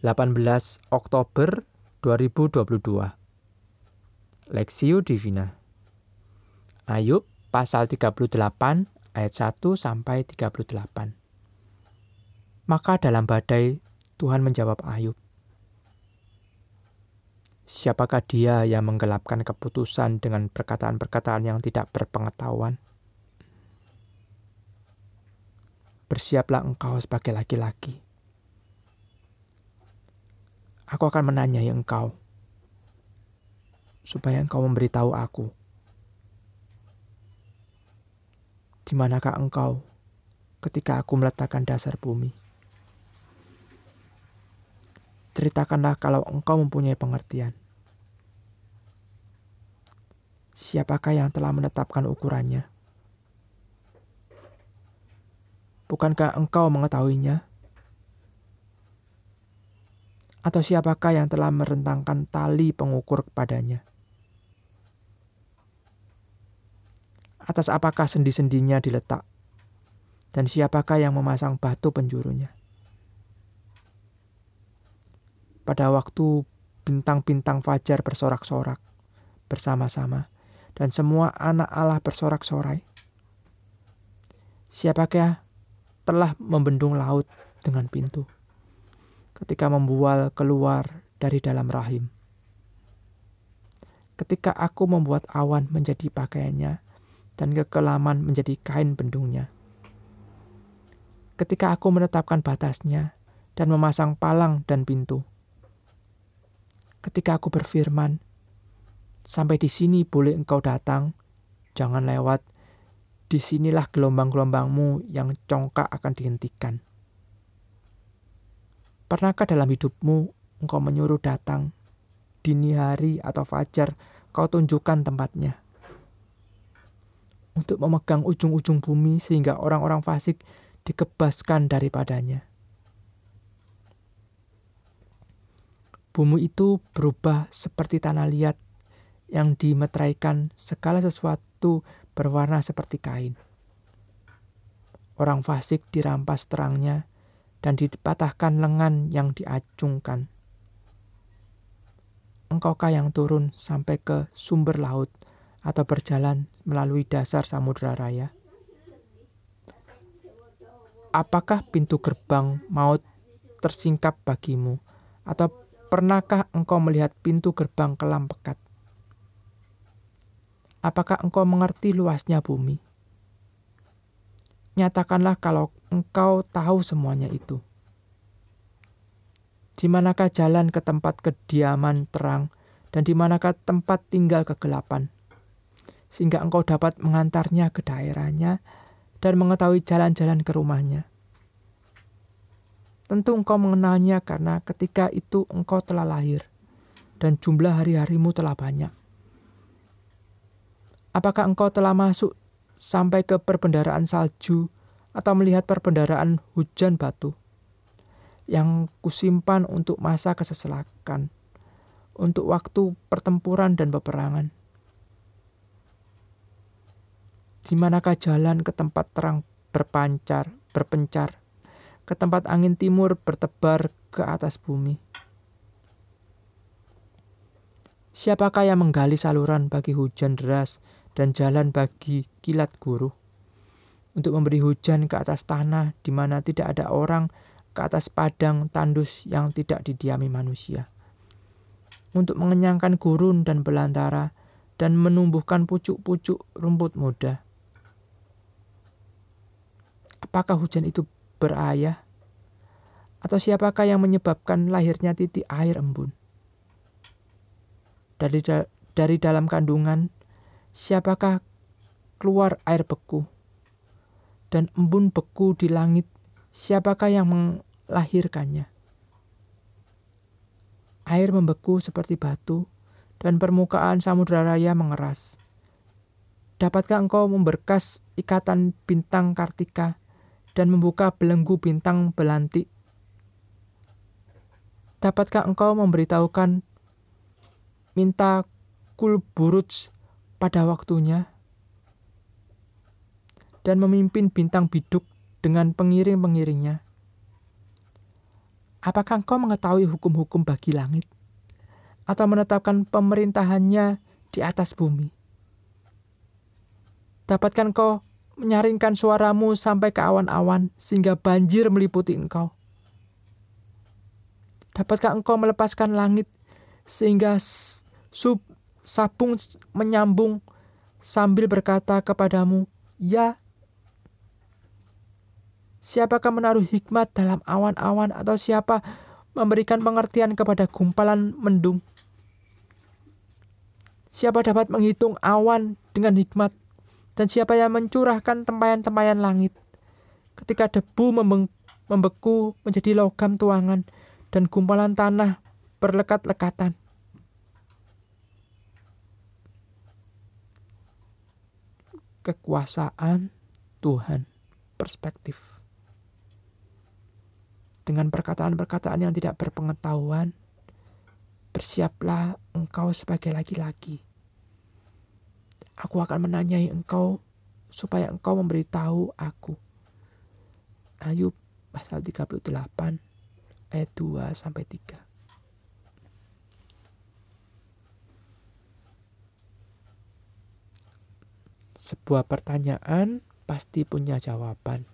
18 Oktober 2022 Lexio Divina. Ayub pasal 38 ayat 1 sampai 38 Maka dalam badai Tuhan menjawab Ayub Siapakah dia yang menggelapkan keputusan dengan perkataan-perkataan yang tidak berpengetahuan? Bersiaplah engkau sebagai laki-laki Aku akan menanyai engkau, supaya engkau memberitahu aku. Di manakah engkau ketika aku meletakkan dasar bumi? Ceritakanlah kalau engkau mempunyai pengertian. Siapakah yang telah menetapkan ukurannya? Bukankah engkau mengetahuinya? Atau siapakah yang telah merentangkan tali pengukur kepadanya? Atas apakah sendi-sendinya diletak? Dan siapakah yang memasang batu penjurunya? Pada waktu bintang-bintang fajar bersorak-sorak bersama-sama dan semua anak Allah bersorak-sorai. Siapakah telah membendung laut dengan pintu? Ketika membual keluar dari dalam rahim. Ketika aku membuat awan menjadi pakaiannya dan kekelaman menjadi kain bendungnya. Ketika aku menetapkan batasnya dan memasang palang dan pintu. Ketika aku berfirman, sampai di sini boleh engkau datang, jangan lewat, di sinilah gelombang-gelombangmu yang congkak akan dihentikan. Pernahkah dalam hidupmu engkau menyuruh datang dini hari atau fajar kau tunjukkan tempatnya untuk memegang ujung-ujung bumi sehingga orang-orang fasik dikebaskan daripadanya. Bumi itu berubah seperti tanah liat yang dimeteraikan segala sesuatu berwarna seperti kain. Orang fasik dirampas terangnya dan dipatahkan lengan yang diacungkan. Engkaukah yang turun sampai ke sumber laut atau berjalan melalui dasar samudera raya? Apakah pintu gerbang maut tersingkap bagimu? Atau pernahkah engkau melihat pintu gerbang kelam pekat? Apakah engkau mengerti luasnya bumi? Nyatakanlah kalau engkau tahu semuanya itu. Di manakah jalan ke tempat kediaman terang dan di manakah tempat tinggal kegelapan? Sehingga engkau dapat mengantarnya ke daerahnya dan mengetahui jalan-jalan ke rumahnya. Tentu engkau mengenalnya karena ketika itu engkau telah lahir dan jumlah hari-harimu telah banyak. Apakah engkau telah masuk sampai ke perbendaraan salju atau melihat perbendaraan hujan batu yang kusimpan untuk masa keseselakan, untuk waktu pertempuran dan peperangan. Di manakah jalan ke tempat terang berpancar, berpencar, ke tempat angin timur bertebar ke atas bumi? Siapakah yang menggali saluran bagi hujan deras dan jalan bagi kilat guru, untuk memberi hujan ke atas tanah di mana tidak ada orang, ke atas padang tandus yang tidak didiami manusia, untuk mengenyangkan gurun dan belantara, dan menumbuhkan pucuk-pucuk rumput muda. Apakah hujan itu berayah? Atau siapakah yang menyebabkan lahirnya titik air embun? Dari, da dari dalam kandungan Siapakah keluar air beku dan embun beku di langit? Siapakah yang melahirkannya? Air membeku seperti batu dan permukaan samudera raya mengeras. Dapatkah engkau memberkas ikatan bintang kartika dan membuka belenggu bintang belantik? Dapatkah engkau memberitahukan minta kulburuj pada waktunya dan memimpin bintang biduk dengan pengiring-pengiringnya. Apakah engkau mengetahui hukum-hukum bagi langit? Atau menetapkan pemerintahannya di atas bumi? Dapatkah engkau menyaringkan suaramu sampai ke awan-awan sehingga banjir meliputi engkau? Dapatkah engkau melepaskan langit sehingga sub sabung menyambung sambil berkata kepadamu, "Ya, Siapakah menaruh hikmat dalam awan-awan atau siapa memberikan pengertian kepada gumpalan mendung? Siapa dapat menghitung awan dengan hikmat? Dan siapa yang mencurahkan tempayan-tempayan langit? Ketika debu membeku menjadi logam tuangan dan gumpalan tanah berlekat-lekatan. Kekuasaan Tuhan perspektif dengan perkataan-perkataan yang tidak berpengetahuan, bersiaplah engkau sebagai laki-laki. Aku akan menanyai engkau supaya engkau memberitahu aku. Ayub pasal 38 ayat 2 sampai 3. Sebuah pertanyaan pasti punya jawaban.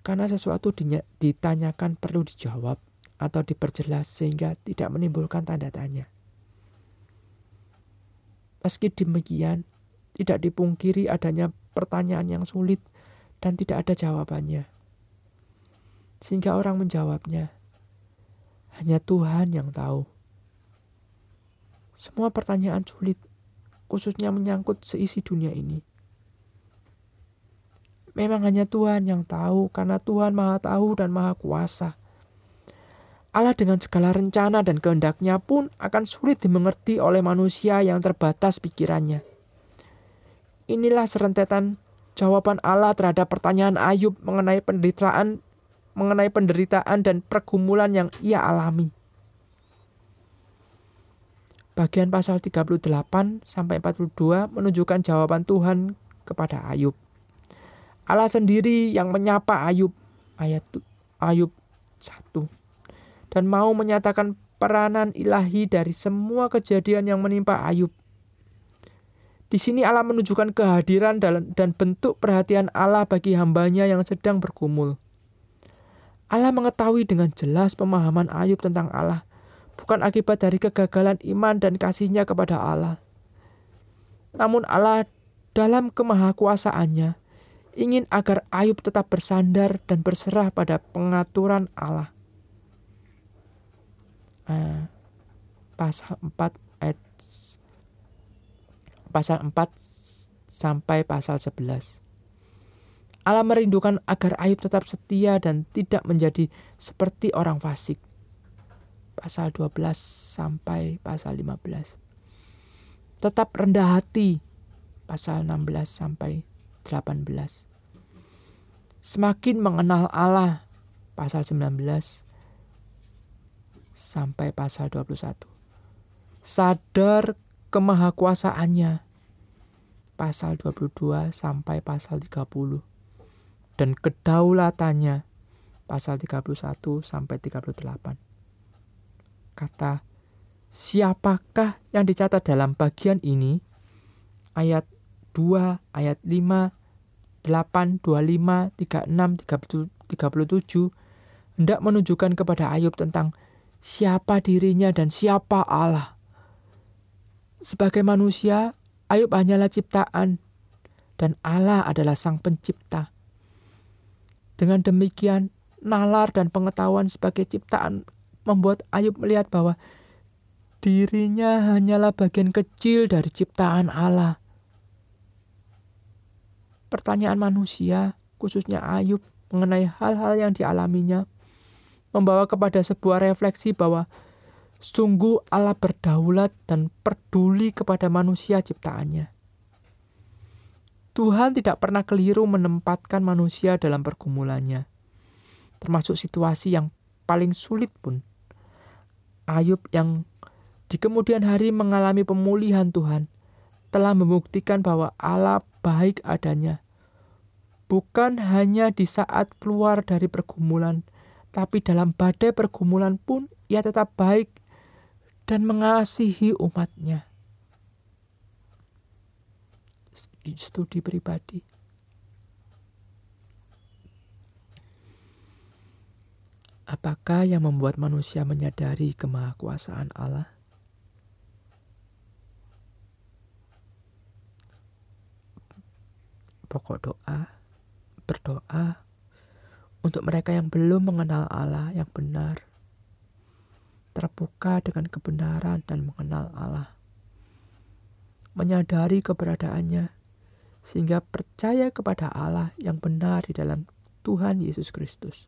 Karena sesuatu ditanyakan perlu dijawab atau diperjelas sehingga tidak menimbulkan tanda tanya. Meski demikian, tidak dipungkiri adanya pertanyaan yang sulit dan tidak ada jawabannya. Sehingga orang menjawabnya, hanya Tuhan yang tahu. Semua pertanyaan sulit, khususnya menyangkut seisi dunia ini Memang hanya Tuhan yang tahu, karena Tuhan Maha Tahu dan Maha Kuasa. Allah dengan segala rencana dan kehendaknya pun akan sulit dimengerti oleh manusia yang terbatas pikirannya. Inilah serentetan jawaban Allah terhadap pertanyaan Ayub mengenai penderitaan mengenai penderitaan dan pergumulan yang ia alami. Bagian pasal 38 sampai 42 menunjukkan jawaban Tuhan kepada Ayub. Allah sendiri yang menyapa Ayub ayat Ayub 1 dan mau menyatakan peranan ilahi dari semua kejadian yang menimpa Ayub. Di sini Allah menunjukkan kehadiran dan bentuk perhatian Allah bagi hambanya yang sedang berkumul. Allah mengetahui dengan jelas pemahaman Ayub tentang Allah, bukan akibat dari kegagalan iman dan kasihnya kepada Allah. Namun Allah dalam kemahakuasaannya ingin agar Ayub tetap bersandar dan berserah pada pengaturan Allah. Uh, pasal 4 ayat pasal 4 sampai pasal 11. Allah merindukan agar Ayub tetap setia dan tidak menjadi seperti orang fasik. Pasal 12 sampai pasal 15. Tetap rendah hati. Pasal 16 sampai 18. Semakin mengenal Allah pasal 19 sampai pasal 21. Sadar kemahakuasaannya pasal 22 sampai pasal 30 dan kedaulatannya pasal 31 sampai 38. Kata siapakah yang dicatat dalam bagian ini ayat 2 ayat 5, 8, 25, 36, 37 hendak menunjukkan kepada Ayub tentang siapa dirinya dan siapa Allah. Sebagai manusia, Ayub hanyalah ciptaan dan Allah adalah sang pencipta. Dengan demikian, nalar dan pengetahuan sebagai ciptaan membuat Ayub melihat bahwa dirinya hanyalah bagian kecil dari ciptaan Allah pertanyaan manusia, khususnya Ayub, mengenai hal-hal yang dialaminya, membawa kepada sebuah refleksi bahwa sungguh Allah berdaulat dan peduli kepada manusia ciptaannya. Tuhan tidak pernah keliru menempatkan manusia dalam pergumulannya, termasuk situasi yang paling sulit pun. Ayub yang di kemudian hari mengalami pemulihan Tuhan telah membuktikan bahwa Allah baik adanya. Bukan hanya di saat keluar dari pergumulan, tapi dalam badai pergumulan pun ia tetap baik dan mengasihi umatnya. Studi pribadi. Apakah yang membuat manusia menyadari kemahakuasaan Allah? Pokok doa, berdoa untuk mereka yang belum mengenal Allah yang benar, terbuka dengan kebenaran dan mengenal Allah, menyadari keberadaannya, sehingga percaya kepada Allah yang benar di dalam Tuhan Yesus Kristus